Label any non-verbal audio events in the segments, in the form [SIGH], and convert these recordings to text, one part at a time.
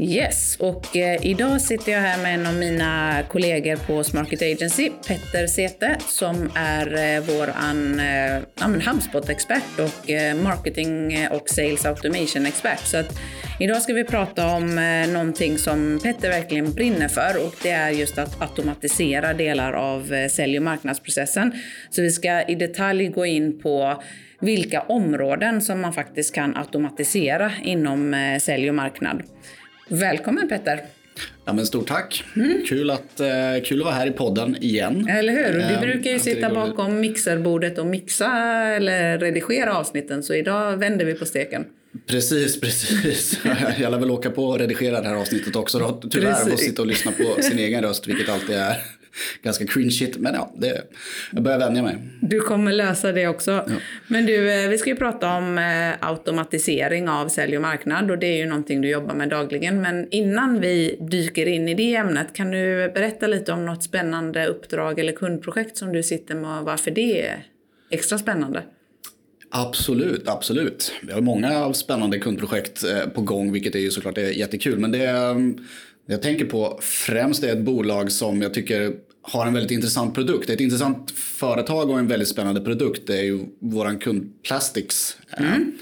Yes, och eh, idag sitter jag här med en av mina kollegor på Smarket Agency, Petter Sete, som är eh, vår eh, HubSpot-expert och eh, marketing och sales automation-expert. Så att idag ska vi prata om eh, någonting som Petter verkligen brinner för och det är just att automatisera delar av eh, sälj och marknadsprocessen. Så vi ska i detalj gå in på vilka områden som man faktiskt kan automatisera inom eh, sälj och marknad. Välkommen Petter! Ja, men stort tack! Mm. Kul, att, eh, kul att vara här i podden igen. Eller hur? Du eh, brukar ju sitta bakom mixerbordet och mixa eller redigera avsnitten så idag vänder vi på steken. Precis, precis. [LAUGHS] Jag lär väl åka på och redigera det här avsnittet också då. Tyvärr, och sitta och lyssna på sin egen röst, vilket alltid är [LAUGHS] ganska cringeigt. Men ja, det, jag börjar vänja mig. Du kommer lösa det också. Ja. Men du, eh, vi ska ju prata om eh, automatisering av sälj och marknad och det är ju någonting du jobbar med dagligen. Men innan vi dyker in i det ämnet, kan du berätta lite om något spännande uppdrag eller kundprojekt som du sitter med och varför det är extra spännande? Absolut, absolut. Vi har många spännande kundprojekt eh, på gång, vilket är ju såklart är jättekul. Men det mm, jag tänker på främst är ett bolag som jag tycker har en väldigt intressant produkt. Ett intressant företag och en väldigt spännande produkt. Det är ju våran kund Plastics eh, mm.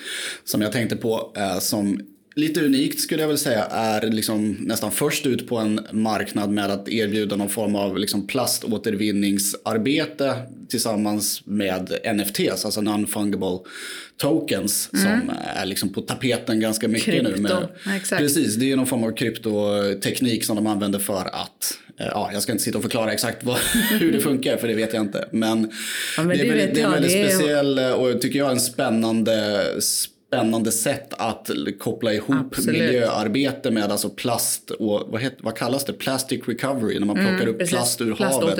som jag tänkte på eh, som lite unikt skulle jag väl säga är liksom nästan först ut på en marknad med att erbjuda någon form av liksom plaståtervinningsarbete tillsammans med NFTs, alltså non-fungible tokens mm. som är liksom på tapeten ganska mycket Krypto. nu. Med, Exakt. Precis, det är någon form av kryptoteknik som de använder för att eh, Ja, jag ska inte sitta och förklara exakt vad, [LAUGHS] hur det funkar för det vet jag inte. Men, ja, men det, är väldigt, det är en väldigt speciell och tycker jag en spännande spännande sätt att koppla ihop Absolut. miljöarbete med alltså plast och vad, heter, vad kallas det? Plastic recovery när man mm, plockar upp precis. plast ur havet.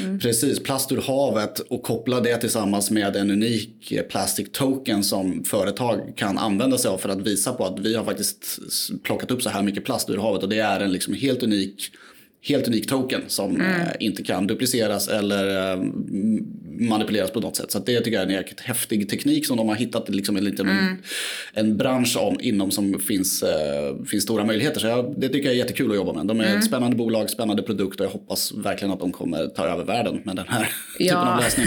Mm. Precis, plast ur havet och koppla det tillsammans med en unik plastic token som företag kan använda sig av för att visa på att vi har faktiskt plockat upp så här mycket plast ur havet och det är en liksom helt unik helt unik token som mm. Eh, inte kan dupliceras eller eh, manipuleras på något sätt. Så det tycker jag är en jäkligt häftig teknik som de har hittat liksom en, liten, mm. en bransch om, inom som finns, uh, finns stora möjligheter. Så jag, det tycker jag är jättekul att jobba med. De är mm. ett spännande bolag, spännande produkt och jag hoppas verkligen att de kommer ta över världen med den här [LAUGHS] ja. typen av lösning.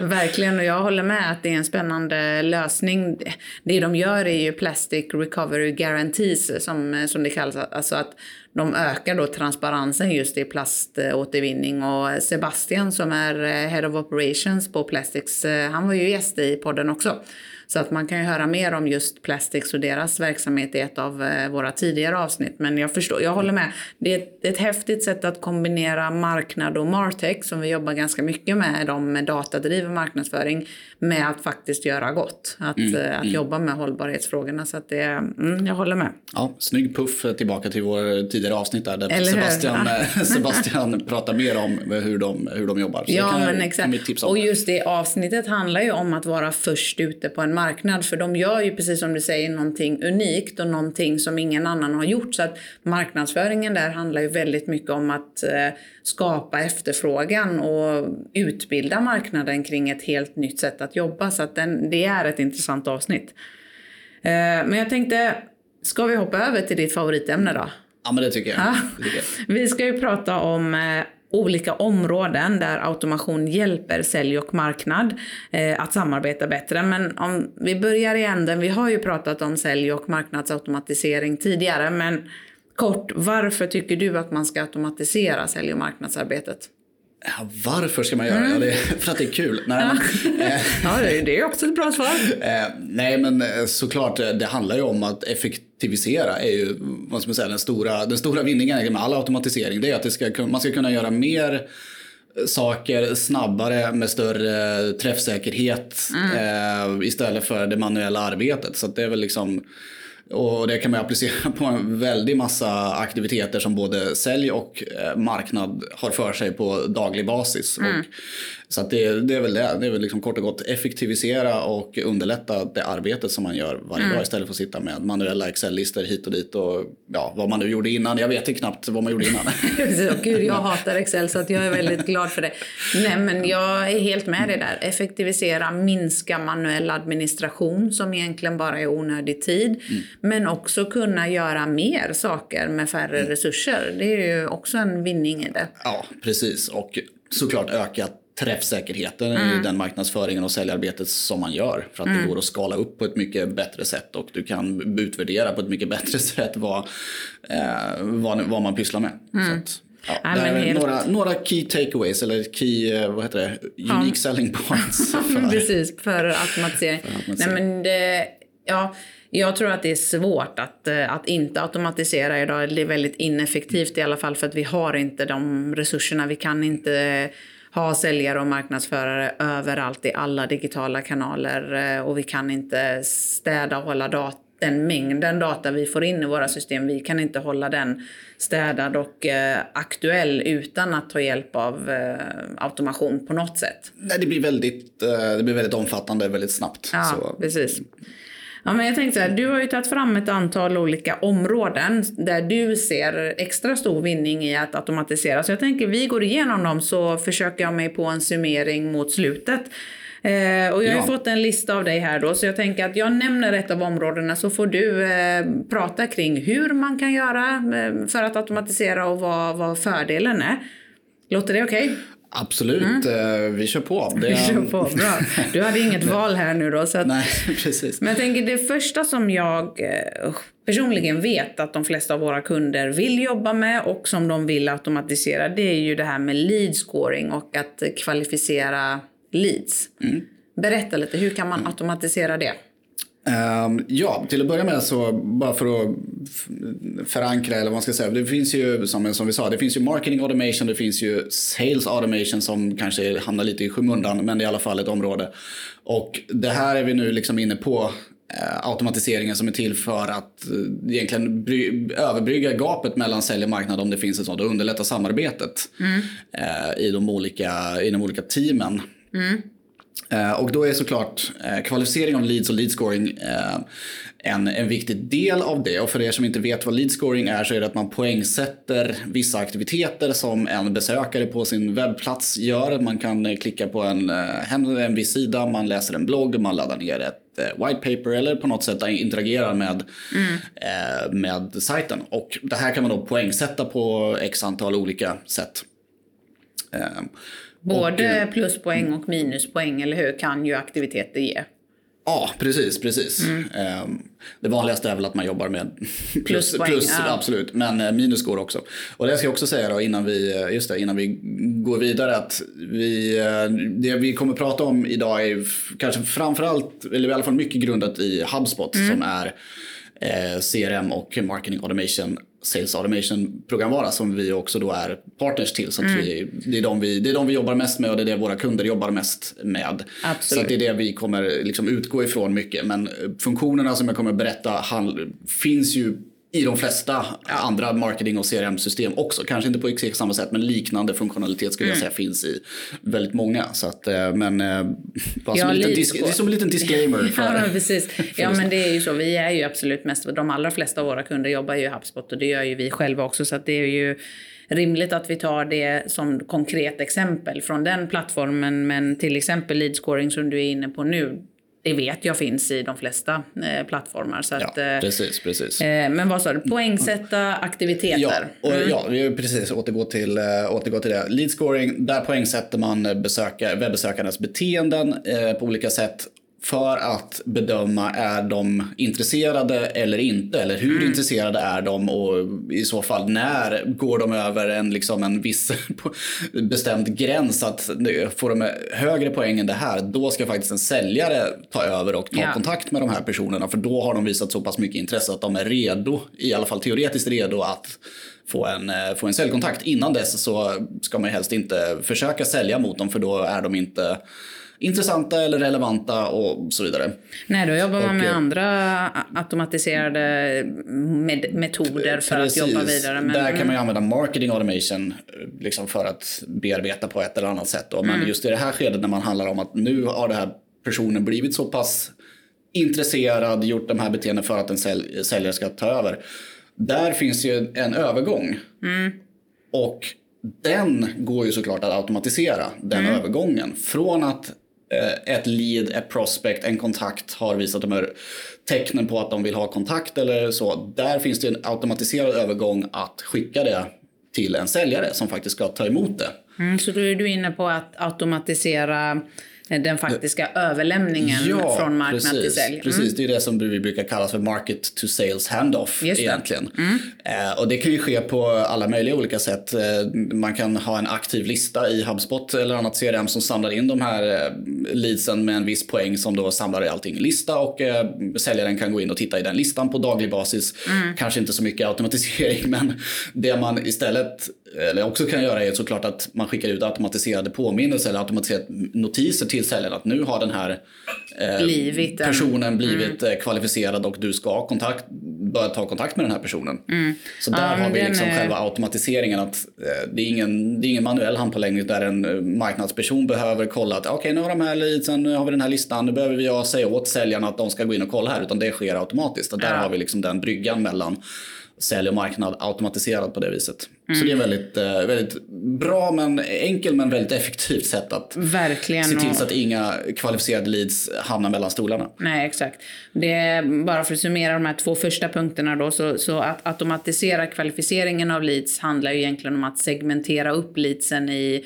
[LAUGHS] verkligen och jag håller med att det är en spännande lösning. Det de gör är ju Plastic Recovery Guarantees som, som det kallas. Alltså att de ökar då transparensen just i plaståtervinning och Sebastian som är eh, Head of Operations på Plastics, eh, han var ju gäst i podden också. Så att man kan ju höra mer om just Plastics och deras verksamhet i ett av eh, våra tidigare avsnitt. Men jag förstår, jag håller med. Det är ett, ett häftigt sätt att kombinera marknad och Martech som vi jobbar ganska mycket med, de med datadriven marknadsföring, med att faktiskt göra gott. Att, mm, eh, att mm. jobba med hållbarhetsfrågorna. Så att det, mm, jag håller med. Ja, snygg puff tillbaka till vår tidigare avsnitt där, där Sebastian, [LAUGHS] Sebastian pratar mer om hur de, hur de jobbar. Så ja, men exakt. Och just det avsnittet handlar ju om att vara först ute på en marknad. För de gör ju precis som du säger någonting unikt och någonting som ingen annan har gjort. Så att marknadsföringen där handlar ju väldigt mycket om att eh, skapa efterfrågan och utbilda marknaden kring ett helt nytt sätt att jobba. Så att den, det är ett intressant avsnitt. Eh, men jag tänkte, ska vi hoppa över till ditt favoritämne då? Ja, men det tycker jag. Det tycker jag. Vi ska ju prata om eh, olika områden där automation hjälper sälj och marknad eh, att samarbeta bättre. Men om vi börjar i änden, vi har ju pratat om sälj och marknadsautomatisering tidigare, men kort, varför tycker du att man ska automatisera sälj och marknadsarbetet? Ja, varför ska man göra mm. det? [LAUGHS] För att det är kul. Nej, ja. Men, eh, [LAUGHS] ja, det är också ett bra svar. Eh, nej, men eh, såklart, det handlar ju om att effektivisera är ju vad ska man säga, den, stora, den stora vinningen med all automatisering. Det är att det ska, man ska kunna göra mer saker snabbare med större träffsäkerhet mm. istället för det manuella arbetet. Så det är väl liksom Och det kan man applicera [LAUGHS] på en väldig massa aktiviteter som både sälj och eh, marknad har för sig på daglig basis. Mm. Och, så det, det, är väl det. Det är väl liksom kort och gott effektivisera och underlätta det arbetet som man gör varje mm. dag istället för att sitta med manuella Excel-listor hit och dit och ja, vad man nu gjorde innan. Jag vet knappt vad man gjorde innan. [LAUGHS] Gud, jag hatar Excel så att jag är väldigt glad för det. Nej, men jag är helt med dig där. Effektivisera, minska manuell administration som egentligen bara är onödig tid. Mm. Men också kunna göra mer saker med färre mm. resurser. Det är ju också en vinning i det. Ja, precis. Och såklart öka träffsäkerheten mm. i den marknadsföringen och säljarbetet som man gör. För att mm. det går att skala upp på ett mycket bättre sätt och du kan utvärdera på ett mycket bättre [LAUGHS] sätt vad, eh, vad, vad man pysslar med. Mm. Att, ja, ja, det är helt... några, några key takeaways eller key, eh, vad heter det, unique [LAUGHS] ja. selling points. För, Precis, för automatisering. För automatisering. Nej, men det, ja, jag tror att det är svårt att, eh, att inte automatisera idag. Det är väldigt ineffektivt i alla fall för att vi har inte de resurserna. Vi kan inte ha säljare och marknadsförare överallt i alla digitala kanaler eh, och vi kan inte städa och hålla data den mängden data vi får in i våra system, vi kan inte hålla den städad och eh, aktuell utan att ta hjälp av eh, automation på något sätt. Nej, det blir väldigt, eh, det blir väldigt omfattande väldigt snabbt. Ja, så. precis. Ja, men jag tänkte så här, du har ju tagit fram ett antal olika områden där du ser extra stor vinning i att automatisera. Så jag tänker vi går igenom dem så försöker jag mig på en summering mot slutet. Eh, och jag har ja. fått en lista av dig här då, så jag tänker att jag nämner ett av områdena så får du eh, prata kring hur man kan göra eh, för att automatisera och vad, vad fördelen är. Låter det okej? Okay? Absolut, mm. Eh, vi kör på. [LAUGHS] Det... Vi kör på, bra. Du hade inget [LAUGHS] val här nu då. Så att... Nej, [LAUGHS] precis. Men jag tänker det första som jag eh, personligen vet att de flesta av våra kunder vill jobba med och som de vill automatisera, det är ju det här med lead scoring och att kvalificera leads. Mm. Berätta lite, hur kan man automatisera det? Um, ja, till att börja med så bara för att förankra eller vad man ska säga. Det finns ju som, som vi sa, det finns ju marketing automation, det finns ju sales automation som kanske hamnar lite i skymundan, men det är i alla fall ett område. Och det här är vi nu liksom inne på eh, automatiseringen som är till för att eh, egentligen bry, överbrygga gapet mellan sälj och marknad om det finns ett sånt och underlätta samarbetet mm. eh, i, de olika, i de olika teamen. Mm. Eh, och då är såklart eh, kvalificering av leads och lead scoring eh, en, en viktig del av det. Och för er som inte vet vad lead scoring är så är det att man poängsätter vissa aktiviteter som en besökare på sin webbplats gör. Man kan klicka på en, en viss sida, man läser en blogg, man laddar ner ett white paper eller på något sätt interagerar med, mm. med sajten. Och det här kan man då poängsätta på x antal olika sätt. Både och, pluspoäng och minuspoäng, eller hur, kan ju aktiviteter ge. Ja, precis. precis. Mm. Ehm, det vanligaste är väl att man jobbar med [LAUGHS] plus, Pluspoäng, plus ja. absolut, men eh, minus går också. Och det ska jag också säga då innan vi, eh, just det, innan vi går vidare att vi, eh, det vi kommer prata om idag är kanske framförallt, eller i alla fall mycket grundat i HubSpot mm. som är CRM och marketing automation Sales Automation programvara som vi också då är partners till. Så mm. vi, det, är de vi, det är de vi jobbar mest med och det är det våra kunder jobbar mest med. Absolut. Så det är det vi kommer liksom utgå ifrån mycket. Men funktionerna som jag kommer berätta finns ju i de flesta andra marketing och CRM-system också. Kanske inte på exakt samma sätt men liknande funktionalitet skulle mm. jag säga finns i väldigt många. Så att, eh, men eh, bara som, en liten dis- det är som en liten disclaimer. [LAUGHS] För, ja, precis. ja men det är ju så. Vi är ju absolut mest, de allra flesta av våra kunder jobbar ju i HubSpot och det gör ju vi själva också. Så att det är ju rimligt att vi tar det som konkret exempel från den plattformen. Men till exempel lead scoring som du är inne på nu, det vet jag finns i de flesta eh, plattformar. Så att, ja, precis, precis. Eh, men vad sa du? Poängsätta aktiviteter? Ja, och, mm. ja vi precis. Återgå till, äh, återgå till det. Lead scoring, där poängsätter man besöka, webbesökarnas beteenden eh, på olika sätt för att bedöma är de intresserade eller inte. Eller hur mm. intresserade är de och i så fall när går de över en, liksom en viss [LAUGHS] bestämd gräns. Att får de högre poäng än det här då ska faktiskt en säljare ta över och ta ja. kontakt med de här personerna. För då har de visat så pass mycket intresse att de är redo, i alla fall teoretiskt redo att få en, eh, få en säljkontakt. Innan dess så ska man helst inte försöka sälja mot dem för då är de inte intressanta eller relevanta och så vidare. Nej, då jobbar man med och, andra automatiserade med metoder för precis, att jobba vidare. Men, där kan man ju använda marketing automation liksom för att bearbeta på ett eller annat sätt. Då. Men mm. just i det här skedet när man handlar om att nu har det här personen blivit så pass intresserad, gjort de här beteendena för att en sälj säljare ska ta över. Där finns ju en övergång. Mm. Och den går ju såklart att automatisera, den mm. övergången. Från att eh, Eh, ett lead, ett prospect, en kontakt har visat de här tecknen på att de vill ha kontakt eller så. Där finns det en automatiserad övergång att skicka det till en säljare som faktiskt ska ta emot det. Mm, så då är du inne på att automatisera den faktiska överlämningen ja, från marknad precis, till sälj. Mm. Precis, det är det som vi brukar kalla för market to sales handoff egentligen. Mm. Eh, och det kan ju ske på alla möjliga olika sätt. Eh, man kan ha en aktiv lista i HubSpot eller annat CRM som samlar in de här eh, leadsen med en viss poäng som då samlar i allting i lista och eh, säljaren kan gå in och titta i den listan på daglig basis. Mm. Kanske inte så mycket automatisering [LAUGHS] men det man istället eller också kan göra är såklart att man skickar ut automatiserade påminnelser eller automatiserade notiser till säljaren att nu har den här eh, blivit personen blivit mm. kvalificerad och du ska kontakt, börja ta kontakt med den här personen. Mm. Så där ja, har vi liksom är... själva automatiseringen att eh, det, är ingen, det är ingen manuell handpåläggning där en eh, marknadsperson behöver kolla att okej okay, nu har de här leadsen, nu har vi den här listan, nu behöver jag säga åt säljarna att de ska gå in och kolla här utan det sker automatiskt. Och där ja. har vi liksom den bryggan mellan sälj och marknad automatiserad på det viset. Mm. Så det är väldigt, eh, väldigt bra, men enkel men väldigt effektivt sätt att Verkligen. se till så att inga kvalificerade leads hamnar mellan stolarna. Nej, exakt. Det är, bara för att summera de här två första punkterna då, så, så att automatisera kvalificeringen av leads handlar ju egentligen om att segmentera upp leadsen i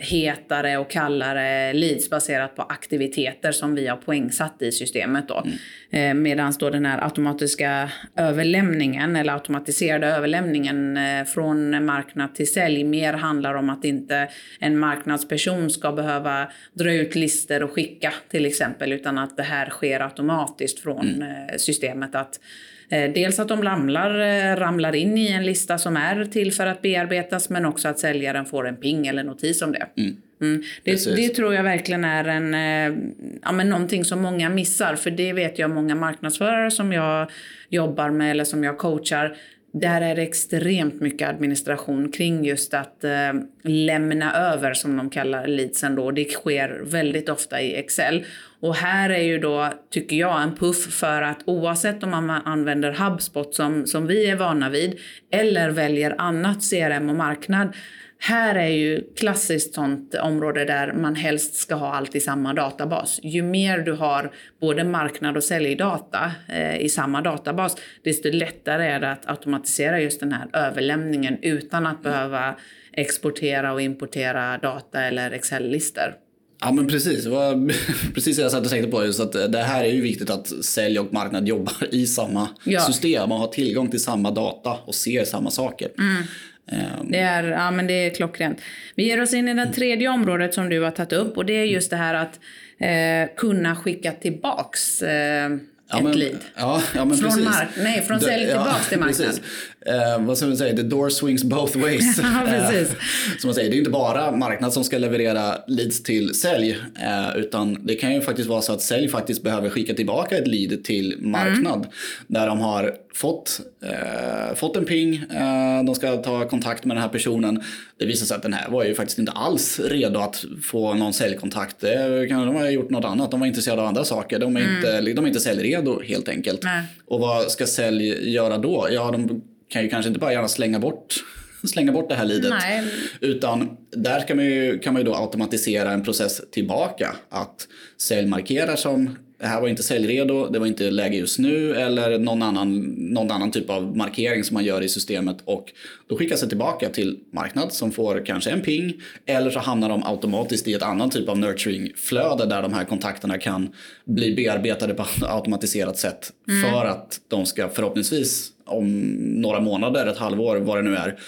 hetare och kallare leads baserat på aktiviteter som vi har poängsatt i systemet. Då. Mm. Eh, Medan då den här automatiska överlämningen eller automatiserade överlämningen eh, från marknad till sälj mer handlar om att inte en marknadsperson ska behöva dra ut lister och skicka till exempel utan att det här sker automatiskt från mm. Eh, systemet. att Eh, dels att de ramlar, eh, ramlar in i en lista som är till för att bearbetas men också att säljaren får en ping eller notis om det. Mm. Mm. Det, det, tror jag verkligen är en, eh, ja, men någonting som många missar. För det vet jag många marknadsförare som jag jobbar med eller som jag coachar där är det extremt mycket administration kring just att eh, lämna över, som de kallar leadsen då. Det sker väldigt ofta i Excel. Och här är ju då, tycker jag, en puff för att oavsett om man använder HubSpot som, som vi är vana vid eller väljer annat CRM och marknad här är ju klassiskt sånt område där man helst ska ha allt i samma databas. Ju mer du har både marknad och säljdata eh, i samma databas, desto lättare är det att automatisera just den här överlämningen utan att behöva exportera och importera data eller Excel-listor. Ja men precis, det var [LAUGHS] precis det jag satt och tänkte på. Just att det här är ju viktigt att sälj och marknad jobbar i samma ja. system och har tillgång till samma data och ser samma saker. Mm. Ehm. Det är, ja, men det är klockrent. Vi ger oss in i det tredje området som du har tagit upp och det är just det här att eh, kunna skicka tillbaks eh, ja, ett men, lead. Ja, ja, från precis. Mark, nej, från sälj tillbaks till [LAUGHS] marknad. Eh, vad ska man säga? The door swings both ways. [LAUGHS] ja, precis. Eh, som man säger, det är inte bara marknad som ska leverera leads till sälj. Eh, utan det kan ju faktiskt vara så att sälj faktiskt behöver skicka tillbaka ett lead till marknad. Mm. Där de har fått, eh, fått en ping, eh, de ska ta kontakt med den här personen. Det visar sig att den här var ju faktiskt inte alls redo att få någon säljkontakt. de har gjort något annat, de var intresserade av andra saker. De är, mm. inte, de är inte säljredo helt enkelt. Nej. Och vad ska sälj göra då? Ja, de kan ju kanske inte bara gärna slänga bort [LAUGHS] slänga bort det här lidet. Nej. Utan där kan man, ju, kan man ju då automatisera en process tillbaka. Att sälj markerar som det här var inte säljredo, det var inte läge just nu eller någon annan, någon annan typ av markering som man gör i systemet och då skickas det tillbaka till marknad som får kanske en ping eller så hamnar de automatiskt i ett annat typ av nurturing-flöde där de här kontakterna kan bli bearbetade på [LAUGHS] automatiserat sätt mm. för att de ska förhoppningsvis om några månader, ett halvår, vad det nu är,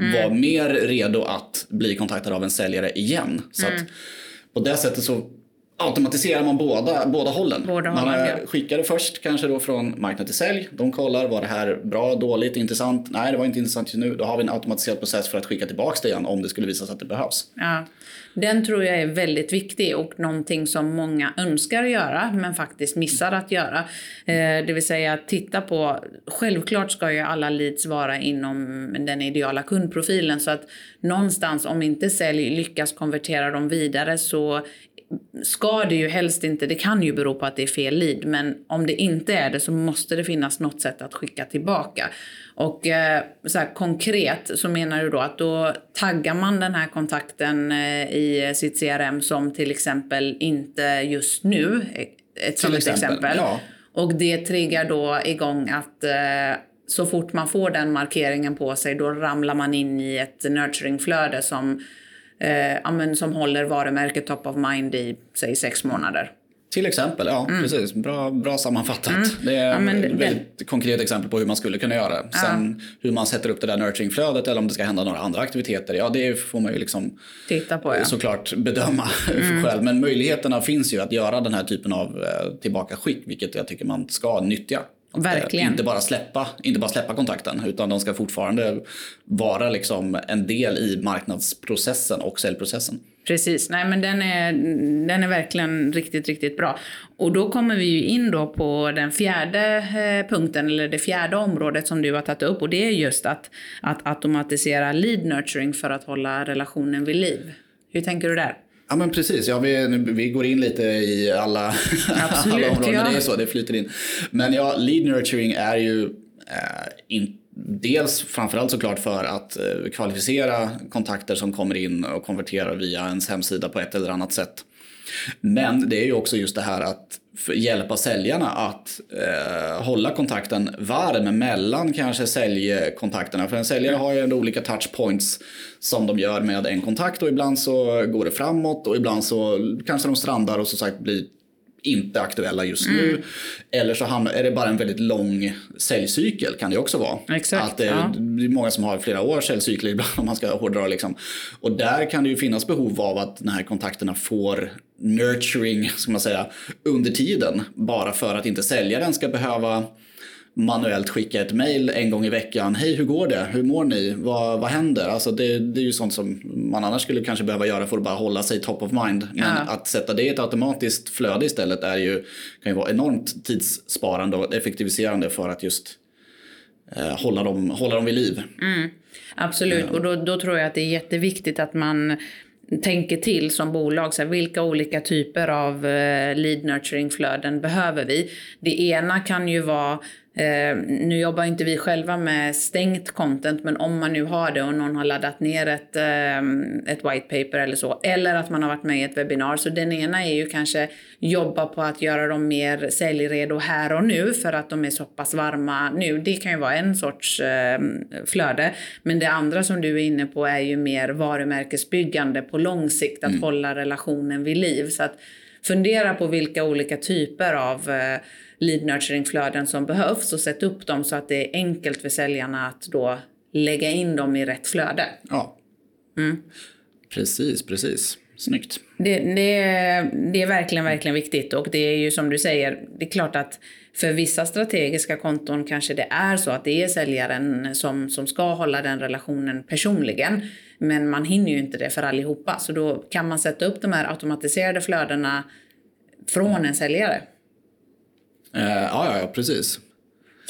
mm. vara mer redo att bli kontaktade av en säljare igen. Så mm. att på det sättet så automatiserar man båda, båda hållen. Båda man hållen, ja. skickar det först kanske då från marknad till sälj. De kollar, var det här bra, dåligt, intressant? Nej, det var inte intressant just nu. Då har vi en automatiserad process för att skicka tillbaka det igen om det skulle visa sig att det behövs. Ja. Den tror jag är väldigt viktig och någonting som många önskar göra men faktiskt missar att göra. Eh, det vill säga att titta på, självklart ska ju alla leads vara inom den ideala kundprofilen så att någonstans om inte sälj lyckas konvertera dem vidare så ska det ju helst inte, det kan ju bero på att det är fel lead, men om det inte är det så måste det finnas något sätt att skicka tillbaka. Och eh, så här, konkret så menar du då att då taggar man den här kontakten eh, i sitt CRM som till exempel inte just nu, ett sådant exempel. exempel. Ja. Och det triggar då igång att eh, så fort man får den markeringen på sig då ramlar man in i ett nurturingflöde som eh, som håller varumärket top of mind i säg sex månader. Till exempel, ja mm. precis. Bra, bra sammanfattat. Mm. Det är ja, ett väldigt det... konkret exempel på hur man skulle kunna göra. Sen ja. hur man sätter upp det där nurturingflödet eller om det ska hända några andra aktiviteter. Ja, det får man ju liksom Titta på, ja. såklart bedöma [LAUGHS] mm. själv. Men möjligheterna finns ju att göra den här typen av eh, tillbakaskick, vilket jag tycker man ska nyttja. Verkligen. Inte bara, släppa, inte bara släppa kontakten utan de ska fortfarande vara liksom en del i marknadsprocessen och säljprocessen. Precis, nej men den är, den är verkligen riktigt, riktigt bra. Och då kommer vi ju in då på den fjärde eh, punkten, eller det fjärde området som du har tagit upp och det är just att, att automatisera lead nurturing för att hålla relationen vid liv. Hur tänker du där? Ja men precis, ja, vi, vi går in lite i alla, [LAUGHS] Absolut, alla områden. Ja. Det är så, det flyter in. Men ja, lead nurturing är ju eh, in, dels framförallt såklart för att eh, kvalificera kontakter som kommer in och konverterar via ens hemsida på ett eller annat sätt. Men det är ju också just det här att hjälpa säljarna att eh, hålla kontakten varm mellan kanske säljkontakterna. För en säljare har ju ändå olika touchpoints som de gör med en kontakt och ibland så går det framåt och ibland så kanske de strandar och som sagt blir inte aktuella just mm. nu. Eller så är det bara en väldigt lång säljcykel kan det också vara. Exakt, att det, är, ja. det är många som har flera års säljcykler [LAUGHS] ibland om man ska hårdra liksom. Och där kan det ju finnas behov av att de här kontakterna får nurturing, [LAUGHS] ska man säga, under tiden. Bara för att inte säljaren ska behöva manuellt skicka ett mail en gång i veckan. Hej, hur går det? Hur mår ni? Vad, vad händer? Alltså det, det är ju sånt som man annars skulle kanske behöva göra för att bara hålla sig top of mind. Men ja. att sätta det i ett automatiskt flöde istället är ju, kan ju vara enormt tidssparande och effektiviserande för att just eh, hålla, dem, hålla dem vid liv. Mm. Absolut, och då, då tror jag att det är jätteviktigt att man tänker till som bolag. Så här, vilka olika typer av eh, lead nurturing-flöden behöver vi? Det ena kan ju vara Eh, nu jobbar inte vi själva med stängt content, men om man nu har det och någon har laddat ner ett, eh, ett white paper eller så, eller att man har varit med i ett webbinar. Så den ena är ju kanske jobba på att göra dem mer säljredo här och nu för att de är så pass varma nu. Det kan ju vara en sorts eh, flöde. Men det andra som du är inne på är ju mer varumärkesbyggande på lång sikt, att mm. hålla relationen vid liv. Så att fundera på vilka olika typer av eh, lead nurturing-flöden som behövs och sätt upp dem så att det är enkelt för säljarna att då lägga in dem i rätt flöde. Ja, mm. precis, precis. Snyggt. Det, det, det är verkligen, verkligen viktigt och det är ju som du säger, det är klart att för vissa strategiska konton kanske det är så att det är säljaren som, som ska hålla den relationen personligen. Men man hinner ju inte det för allihopa. Så då kan man sätta upp de här automatiserade flödena från en säljare. Eh, ja, ja, precis.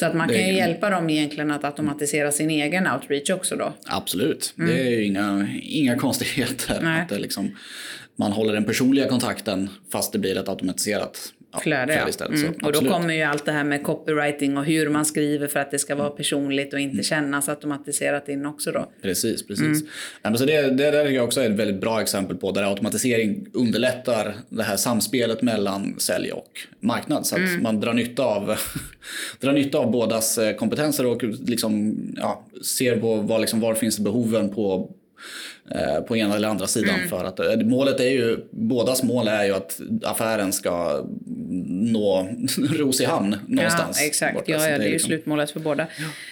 Så att man det kan ju hjälpa dem egentligen att automatisera sin egen outreach också då? Absolut. Mm. Det är ju inga, inga konstigheter. Nej. Att det liksom, man håller den personliga kontakten fast det blir ett automatiserat flöde. Ja. Mm. Och då kommer ju allt det här med copywriting och hur man skriver för att det ska vara personligt och inte mm. kännas automatiserat in också då. Precis, precis. Mm. Så det, det där är också ett väldigt bra exempel på där automatisering underlättar det här samspelet mellan sälj och marknad. Så att mm. man drar nytta av, [LAUGHS] drar nytta av bådas eh, kompetenser och liksom, ja, ser på vad, liksom, var finns behoven på Eh, på ena eller andra sidan. Mm. För att, eh, målet är ju, bådas mål är ju att affären ska nå [LAUGHS] ros i hamn någonstans. Ja, exakt. Ja, ja, det är ju liksom... slutmålet för båda.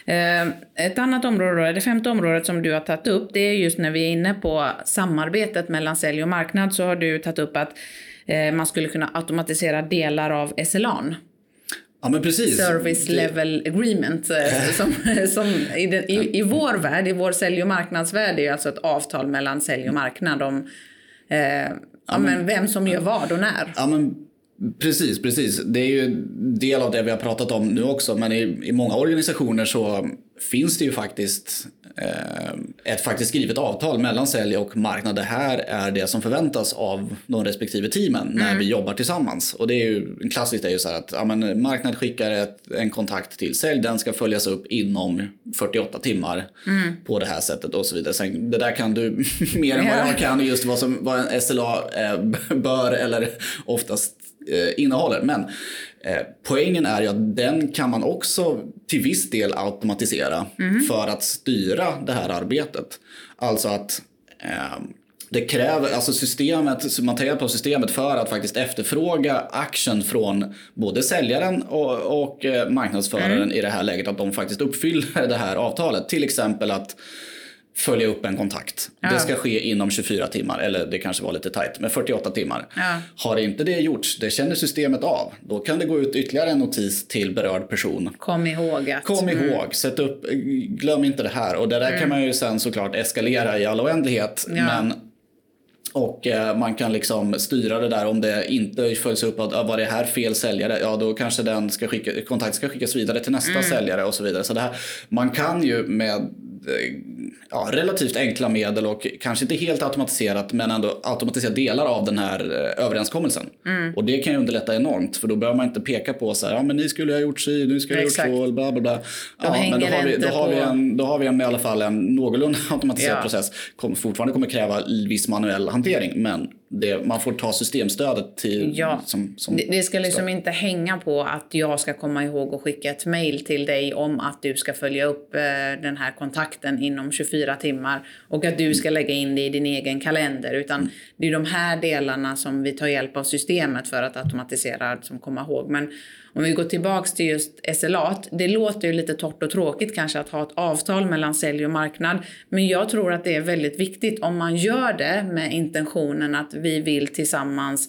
Ja. Eh, ett annat område, det femte området som du har tagit upp, det är just när vi är inne på samarbetet mellan sälj och marknad så har du tagit upp att eh, man skulle kunna automatisera delar av SLAn. Ja, men precis. Service level agreement. Eh, [LAUGHS] som, som i, den, i, i, vår värld, i vår sälj och marknadsvärld, är alltså ett avtal mellan sälj och marknad om eh, ja, ja, men, vem som gör vad och när. Ja, men Precis, precis. Det är ju del av det vi har pratat om nu också. Men i, i många organisationer så finns det ju faktiskt eh, ett faktiskt skrivet avtal mellan sälj och marknad. Det här är det som förväntas av de respektive teamen när mm. vi jobbar tillsammans. Och det är ju klassiskt är ju så här att ja, men marknad skickar ett, en kontakt till sälj. Den ska följas upp inom 48 timmar mm. på det här sättet och så vidare. Sen, det där kan du [LAUGHS] mer än vad jag kan just vad, som, vad en SLA eh, [LAUGHS] bör eller oftast innehåller. Men eh, poängen är ju att den kan man också till viss del automatisera mm. för att styra det här arbetet. Alltså att eh, det kräver, alltså systemet, man hjälp av systemet för att faktiskt efterfråga action från både säljaren och, och eh, marknadsföraren mm. i det här läget. Att de faktiskt uppfyller det här avtalet. Till exempel att följa upp en kontakt. Ja. Det ska ske inom 24 timmar, eller det kanske var lite tajt, men 48 timmar. Ja. Har inte det gjorts, det känner systemet av, då kan det gå ut ytterligare en notis till berörd person. Kom ihåg att... Kom mm. ihåg, sätt upp, glöm inte det här. Och det där mm. kan man ju sen såklart eskalera i all oändlighet. Ja. Men och eh, man kan liksom styra det där om det inte följs upp att var det här fel säljare, ja då kanske den ska skicka, kontakt ska skickas vidare till nästa mm. säljare och så vidare. Så det här, man kan ju med ja, relativt enkla medel och kanske inte helt automatiserat men ändå automatisera delar av den här eh, överenskommelsen. Mm. Och det kan ju underlätta enormt för då behöver man inte peka på så här, ja men ni skulle ha gjort si, nu skulle ha gjort så, bla bla bla. Ja, men då har, vi, då, har vi en, då har vi en, i alla fall en någorlunda [LAUGHS] automatiserad ja. process. Kom, fortfarande kommer kräva viss manuell hantering men det, man får ta systemstödet till... Ja, som, som det, det, ska liksom stöd. inte hänga på att jag ska komma ihåg att skicka ett mail till dig om att du ska följa upp eh, den här kontakten inom 24 timmar och att du ska lägga in det i din egen kalender. Utan mm. det är de här delarna som vi tar hjälp av systemet för att automatisera, som komma ihåg. Men om vi går tillbaks till just SLA, det låter ju lite torrt och tråkigt kanske att ha ett avtal mellan sälj och marknad. Men jag tror att det är väldigt viktigt om man gör det med intentionen att vi vill tillsammans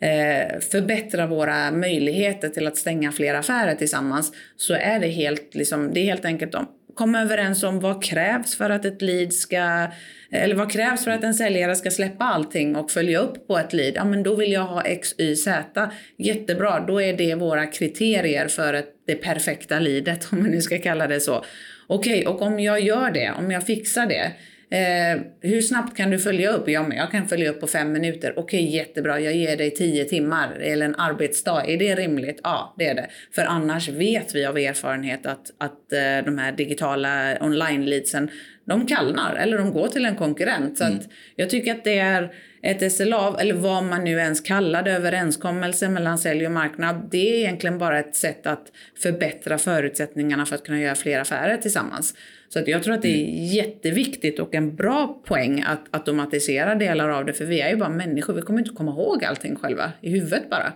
eh, förbättra våra möjligheter till att stänga fler affärer tillsammans så är det helt, liksom, det är helt enkelt komma överens om vad krävs för att ett lead ska eller vad krävs för att en säljare ska släppa allting och följa upp på ett lead? Ja, men då vill jag ha X, Y, Z. Jättebra, då är det våra kriterier för ett, det perfekta leadet, om man nu ska kalla det så. Okej, okay, och om jag gör det, om jag fixar det, Eh, hur snabbt kan du följa upp? Ja, men jag kan följa upp på fem minuter. Okej, okay, jättebra. Jag ger dig tio timmar eller en arbetsdag. Är det rimligt? Ja, det är det. För annars vet vi av erfarenhet att, att eh, de här digitala online-leadsen, de kallnar eller de går till en konkurrent. Så mm. jag tycker att det är ett SLA, eller vad man nu ens kallar det, överenskommelse mellan sälj och marknad. Det är egentligen bara ett sätt att förbättra förutsättningarna för att kunna göra fler affärer tillsammans. Så att jag tror att det är mm. jätteviktigt och en bra poäng att automatisera delar av det. För vi är ju bara människor, vi kommer inte komma ihåg allting själva i huvudet bara.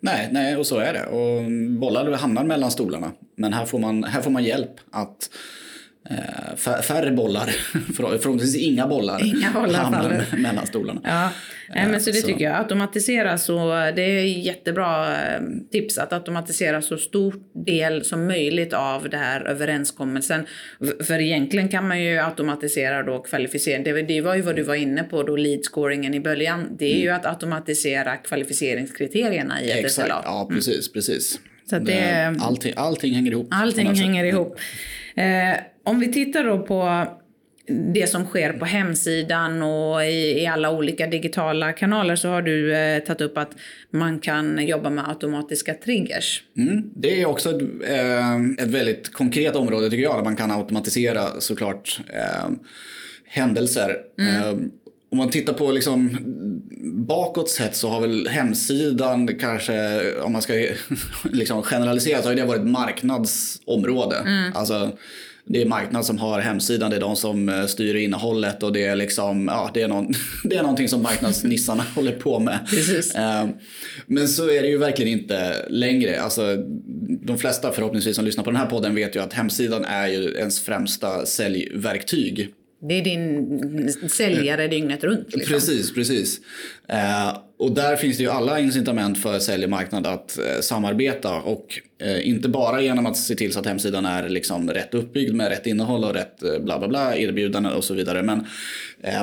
Nej, nej, och så är det. Och bollar hamnar mellan stolarna. Men här får man, här får man hjälp att Eh, färre bollar, [LAUGHS] förhoppningsvis inga bollar, inga bollar hamnar [LAUGHS] mellan stolarna. Ja. Nej, men så det så. tycker jag. Automatisera så, det är jättebra eh, tips att automatisera så stor del som möjligt av det här överenskommelsen. För egentligen kan man ju automatisera då kvalificering. Det, det var ju vad du var inne på då, lead scoringen i början. Det är mm. ju att automatisera kvalificeringskriterierna i ett SLA. Ja, precis, mm. precis. Så det, allting, allting hänger ihop. Allting hänger ihop. Eh, om vi tittar då på det som sker på hemsidan och i, i alla olika digitala kanaler så har du eh, tagit upp att man kan jobba med automatiska triggers. Mm, det är också ett, eh, ett väldigt konkret område tycker jag, där man kan automatisera såklart eh, händelser. Mm. Eh, om man tittar på liksom bakåt sett så har väl hemsidan kanske, om man ska [LAUGHS] liksom generalisera, så har det varit marknadsområde. Mm. Alltså, det är marknad som har hemsidan, det är de som eh, styr innehållet och det är liksom, ja, det är, någon, [LAUGHS] det är någonting som marknadsnissarna [LAUGHS] håller på med. Precis. Eh, men så är det ju verkligen inte längre. Alltså, de flesta förhoppningsvis som lyssnar på den här podden vet ju att hemsidan är ju ens främsta säljverktyg. Det är din säljare dygnet runt. Liksom. Precis, precis. Eh, och där finns det ju alla incitament för säljarmarknad att eh, samarbeta och eh, inte bara genom att se till så att hemsidan är liksom rätt uppbyggd med rätt innehåll och rätt eh, bla bla bla erbjudanden och så vidare. Men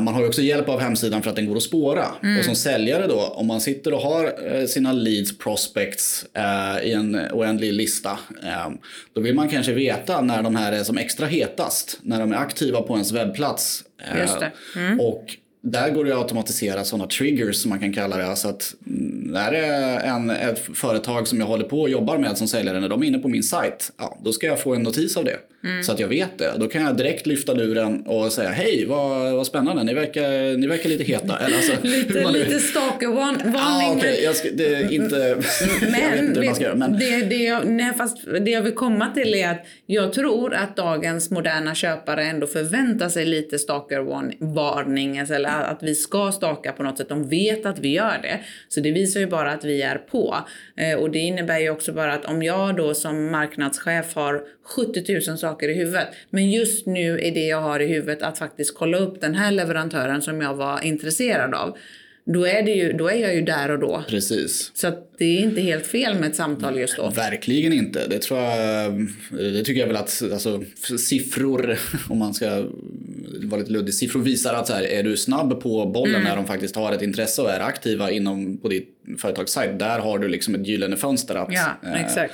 man har ju också hjälp av hemsidan för att den går att spåra. Mm. Och som säljare då, om man sitter och har sina leads prospects i en oändlig lista, då vill man kanske veta när de här är som extra hetast, när de är aktiva på ens webbplats. Mm. Och där går det att automatisera sådana triggers som man kan kalla det. Alltså att när det är en, ett företag som jag håller på och jobbar med som säljare, när de är inne på min sajt, ja, då ska jag få en notis av det. Mm. Så att jag vet det. Då kan jag direkt lyfta luren och säga hej, vad, vad spännande, ni verkar, ni verkar lite heta. Eller alltså, [LAUGHS] lite lite stalkervarning. Ah, okay. jag ska, det är inte, men, [LAUGHS] [LAUGHS] jag vet man göra. Men... Det, det, jag, nej, fast det jag vill komma till är att jag tror att dagens moderna köpare ändå förväntar sig lite stalkervarning, eller att vi ska staka på något sätt. De vet att vi gör det. Så det visar ju bara att vi är på. Eh, och det innebär ju också bara att om jag då som marknadschef har 70 000 saker i huvudet. Men just nu är det jag har i huvudet att faktiskt kolla upp den här leverantören som jag var intresserad av då är, det ju, då är jag ju där och då. Precis. Så det är inte helt fel med ett samtal just då. Verkligen inte. Det tror jag, det tycker jag väl att alltså, siffror, [LAUGHS] om man ska vara lite luddig, siffror visar att så här, är du snabb på bollen mm. när de faktiskt har ett intresse och är aktiva inom på ditt företagssajt, där har du liksom ett gyllene fönster att, ja, eh,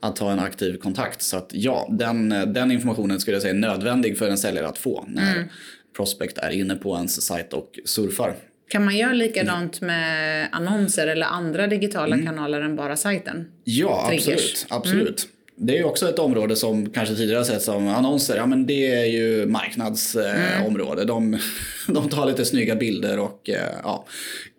att ha en aktiv kontakt. Så att ja, den, den informationen skulle jag säga är nödvändig för en säljare att få när mm. prospect är inne på ens sajt och surfar. Kan man göra likadant med annonser eller andra digitala mm. kanaler än bara sajten? Ja, Triggers. absolut. absolut. Mm. Det är också ett område som kanske tidigare har sett som annonser. Ja, men det är ju marknadsområde. Mm. De, [LAUGHS] de tar lite snygga bilder och eh, ja,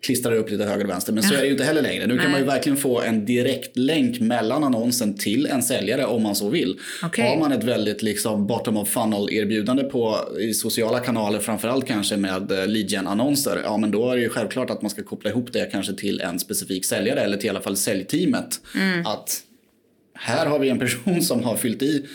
klistrar upp lite höger och vänster. Men så är det ju inte heller längre. Nu kan man ju verkligen få en direkt länk mellan annonsen till en säljare om man så vill. Okay. Har man ett väldigt liksom bottom of funnel erbjudande på i sociala kanaler, framförallt kanske med eh, lead annonser ja men då är det ju självklart att man ska koppla ihop det kanske till en specifik säljare eller till i alla fall säljteamet. Mm. Att här har vi en person som har fyllt i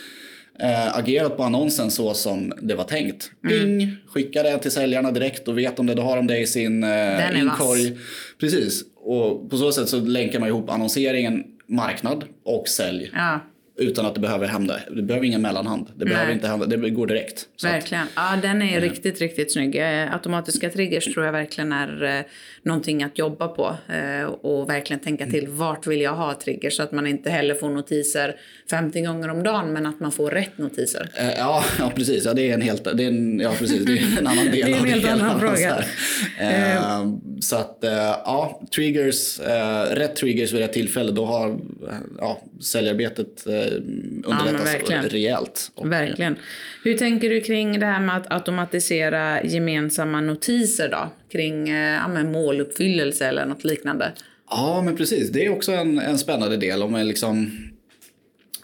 äh, agerat på annonsen så som det var tänkt. Mm. Bing, skicka det till säljarna direkt och vet om det, då har de det i sin äh, inkorg. Precis, och på så sätt så länkar man ihop annonseringen, marknad och sälj. Ja utan att det behöver hända. Det behöver ingen mellanhand. Det behöver inte hända. Det går direkt. verkligen. Att, ja, den är äh, riktigt, riktigt snygg. Eh, automatiska triggers tror jag verkligen är eh, någonting att jobba på eh, och verkligen tänka till. Mm. Vart vill jag ha triggers så att man inte heller får notiser 50 gånger om dagen, men att man får rätt notiser. Eh, ja, [LAUGHS] ja, precis. Ja, det är en helt, det är en, ja, precis. Det är en annan [LAUGHS] del det är en helt annan fråga. Eh, så att eh, ja, triggers, rätt triggers vid rätt tillfälle, då har ja, säljarbetet underlättas ja, rejält. Och, verkligen. Hur tänker du kring det här med att automatisera gemensamma notiser då? Kring ja, måluppfyllelse eller något liknande? Ja, men precis. Det är också en, en spännande del. Om man liksom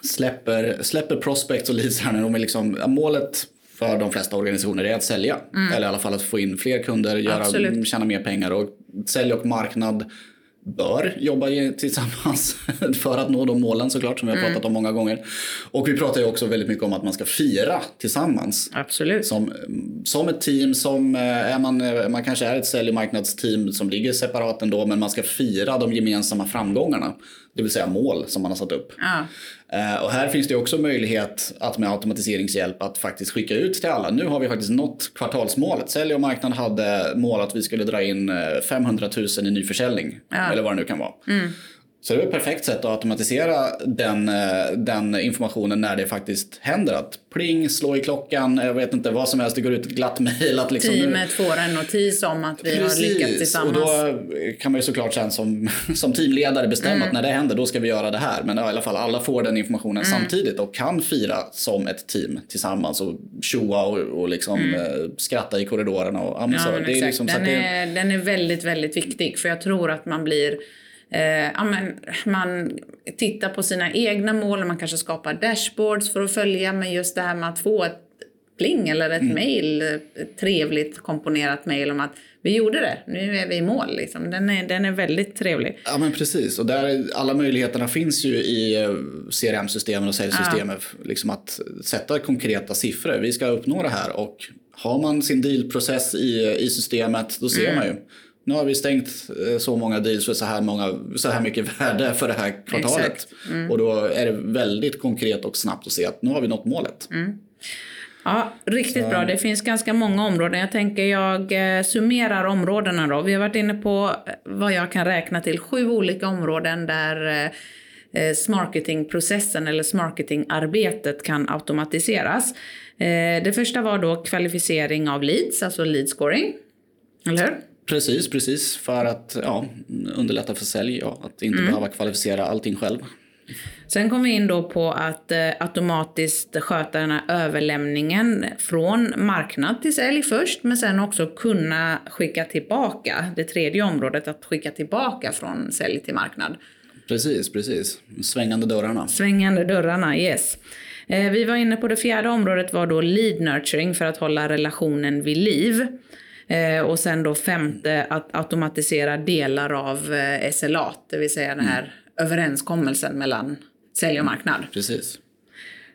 släpper, släpper prospects och leads här när de är liksom, målet för de flesta organisationer är att sälja. Mm. Eller i alla fall att få in fler kunder, göra, tjäna mer pengar. Och sälj och marknad bör jobba tillsammans [LAUGHS] för att nå de målen såklart som vi har mm. pratat om många gånger. Och vi pratar ju också väldigt mycket om att man ska fira tillsammans. Absolut. Som, som ett team, som eh, är man, eh, man kanske är ett sälj och marknadsteam som ligger separat ändå men man ska fira de gemensamma framgångarna. Det vill säga mål som man har satt upp. Ja. Eh, och här finns det också möjlighet att med automatiseringshjälp att faktiskt skicka ut till alla. Nu har vi faktiskt nått kvartalsmålet. Sälj och marknad hade mål att vi skulle dra in 500 000 i nyförsäljning. Ja. Eller vad det nu kan vara. Mm. Så det är ett perfekt sätt att automatisera den, eh, den informationen när det faktiskt händer. Att pling, slå i klockan, jag vet inte vad som helst, det går ut ett glatt mejl. Liksom Teamet får en notis om att vi Precis. har lyckats tillsammans. Och då kan man ju såklart sen som, [LAUGHS] som teamledare bestämma mm. att när det händer då ska vi göra det här. Men ja, i alla fall alla får den informationen mm. samtidigt och kan fira som ett team tillsammans och tjoa och, och liksom mm. Eh, skratta i korridorerna. Och, ja, så, det är liksom, den, är, den är väldigt, väldigt viktig för jag tror att man blir Eh, men man tittar på sina egna mål, man kanske skapar dashboards för att följa, men just det här med att få ett pling eller ett mm. mail, ett trevligt komponerat mail om att vi gjorde det, nu är vi i mål. Liksom. Den, är, den är väldigt trevlig. Ja men precis, och där, alla möjligheterna finns ju i eh, CRM-systemen och säljsystemen. Ja. Liksom att sätta konkreta siffror, vi ska uppnå det här och har man sin dealprocess i, i systemet då ser mm. man ju nu har vi stängt eh, så många deals för så här, många, så här mycket värde för det här kvartalet. Mm. Och då är det väldigt konkret och snabbt att se att nu har vi nått målet. Mm. Ja, riktigt så. bra. Det finns ganska många områden. Jag tänker jag eh, summerar områdena då. Vi har varit inne på eh, vad jag kan räkna till sju olika områden där smarketingprocessen eller smarketingarbetet kan automatiseras. Det första var då kvalificering av leads, alltså lead scoring. Eller hur? Precis, precis. För att ja, underlätta för sälj, ja, att inte mm. behöva kvalificera allting själv. Sen kom vi in då på att eh, automatiskt sköta den här överlämningen från marknad till sälj först, men sen också kunna skicka tillbaka. Det tredje området, att skicka tillbaka från sälj till marknad. Precis, precis. Svängande dörrarna. Svängande dörrarna, yes. Eh, vi var inne på det fjärde området var då lead nurturing för att hålla relationen vid liv. Eh, och sen då femte att automatisera delar av eh, SLA, det vill säga den här mm. överenskommelsen mellan sälj och marknad. Precis.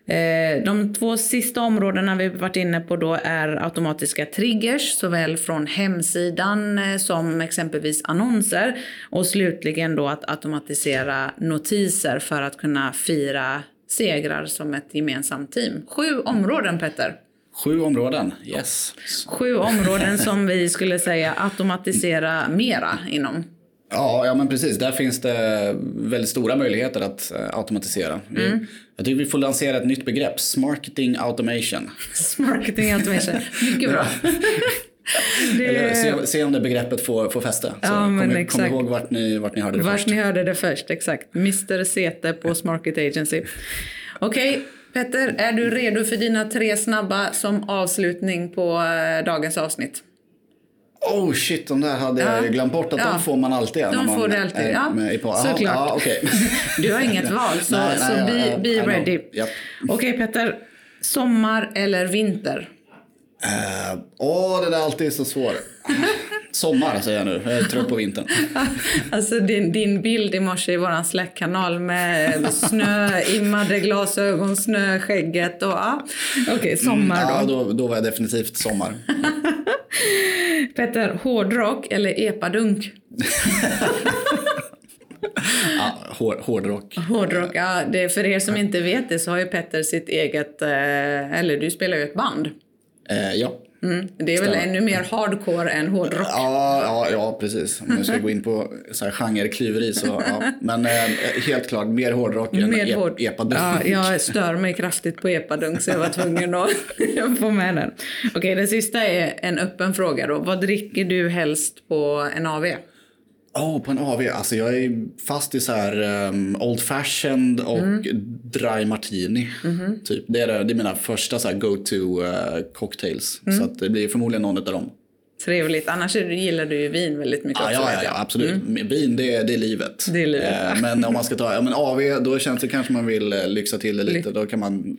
Eh, de två sista områdena vi varit inne på då är automatiska triggers, såväl från hemsidan eh, som exempelvis annonser. Och slutligen då att automatisera notiser för att kunna fira segrar som ett gemensamt team. Sju områden Petter. Sju områden, yes. Sju områden som vi skulle säga automatisera mera inom. Ja, ja men precis. Där finns det väldigt stora möjligheter att uh, automatisera. Vi, mm. Jag tycker vi får lansera ett nytt begrepp, Smarketing Automation. Smarketing Automation, mycket bra. [LAUGHS] det... Eller se, se, om det begreppet får, får fäste. Ja, kom, kom ihåg vart ni, vart ni hörde det vart först. Vart ni hörde det först, exakt. Mr Sete på Smarket Agency. Okej, okay. Petter, är du redo för dina tre snabba som avslutning på eh, dagens avsnitt? Oh shit, de där hade ja. jag glömt bort att ja. de får man alltid. De man får du alltid, ja. På. Såklart. Ja, okay. [LAUGHS] du har inget val, så, nej, så nej, be, be ready. Yep. Okej okay, Petter, sommar eller vinter? Eh, åh, uh, oh, det där är alltid så svårt. [LAUGHS] Sommar säger jag nu, jag är trött på vintern. [LAUGHS] alltså din, din bild i morse i våran Slack-kanal med snöimmade glasögon, snöskägget och ja. Okej, okay, sommar då. Mm, ja, då. Då var jag definitivt sommar. [LAUGHS] Petter, hårdrock eller epadunk? [LAUGHS] ja, hårdrock. Hårdrock, ja. Det, för er som inte vet det så har ju Petter sitt eget, eh, eller du spelar ju ett band. Eh, ja. Mm. Det är väl Stämmer. ännu mer hardcore än hårdrock? Ja, ja, ja precis. Om jag ska gå in på så här genreklyveri så ja. Men eh, helt klart mer hårdrock än mer hård... epadunk. Ja, jag stör mig kraftigt på epadunk så jag var tvungen att [LAUGHS] få med den. Okej, okay, den sista är en öppen fråga då. Vad dricker du helst på en AV? Oh, på en AV? Alltså jag är fast i så här um, Old Fashioned och mm. Dry Martini. Mm. Typ. Det, är, det är mina första så go-to uh, cocktails. Mm. Så det blir förmodligen någon av dem. Trevligt. Annars gillar du ju vin väldigt mycket ah. Ja, ja, ja absolut. Mm. Vin, det är, det är livet. Det är livet. Eh, men om man ska ta ja, men AV, då känns det kanske man vill eh, lyxa till det lite. Då kan man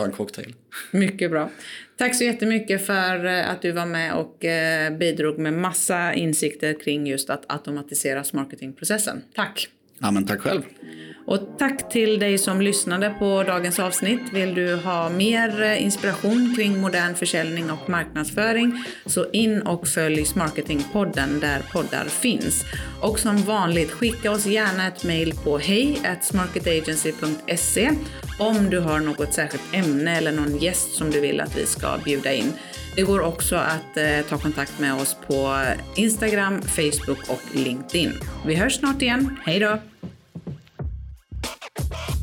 ta en cocktail. Mycket bra. Tack så jättemycket för eh, att du var med och eh, bidrog med massa insikter kring just att automatisera marketingprocessen. Tack! Ja, men tack själv. Och tack till dig som lyssnade på dagens avsnitt. Vill du ha mer eh, inspiration kring modern försäljning och marknadsföring så in och följ Smarketingpodden där poddar finns. Och som vanligt, skicka oss gärna ett mejl på hej om du har något särskilt ämne eller någon gäst som du vill att vi ska bjuda in. Det går också att eh, ta kontakt med oss på Instagram, Facebook och LinkedIn. Vi hörs snart igen. Hej då! Bye.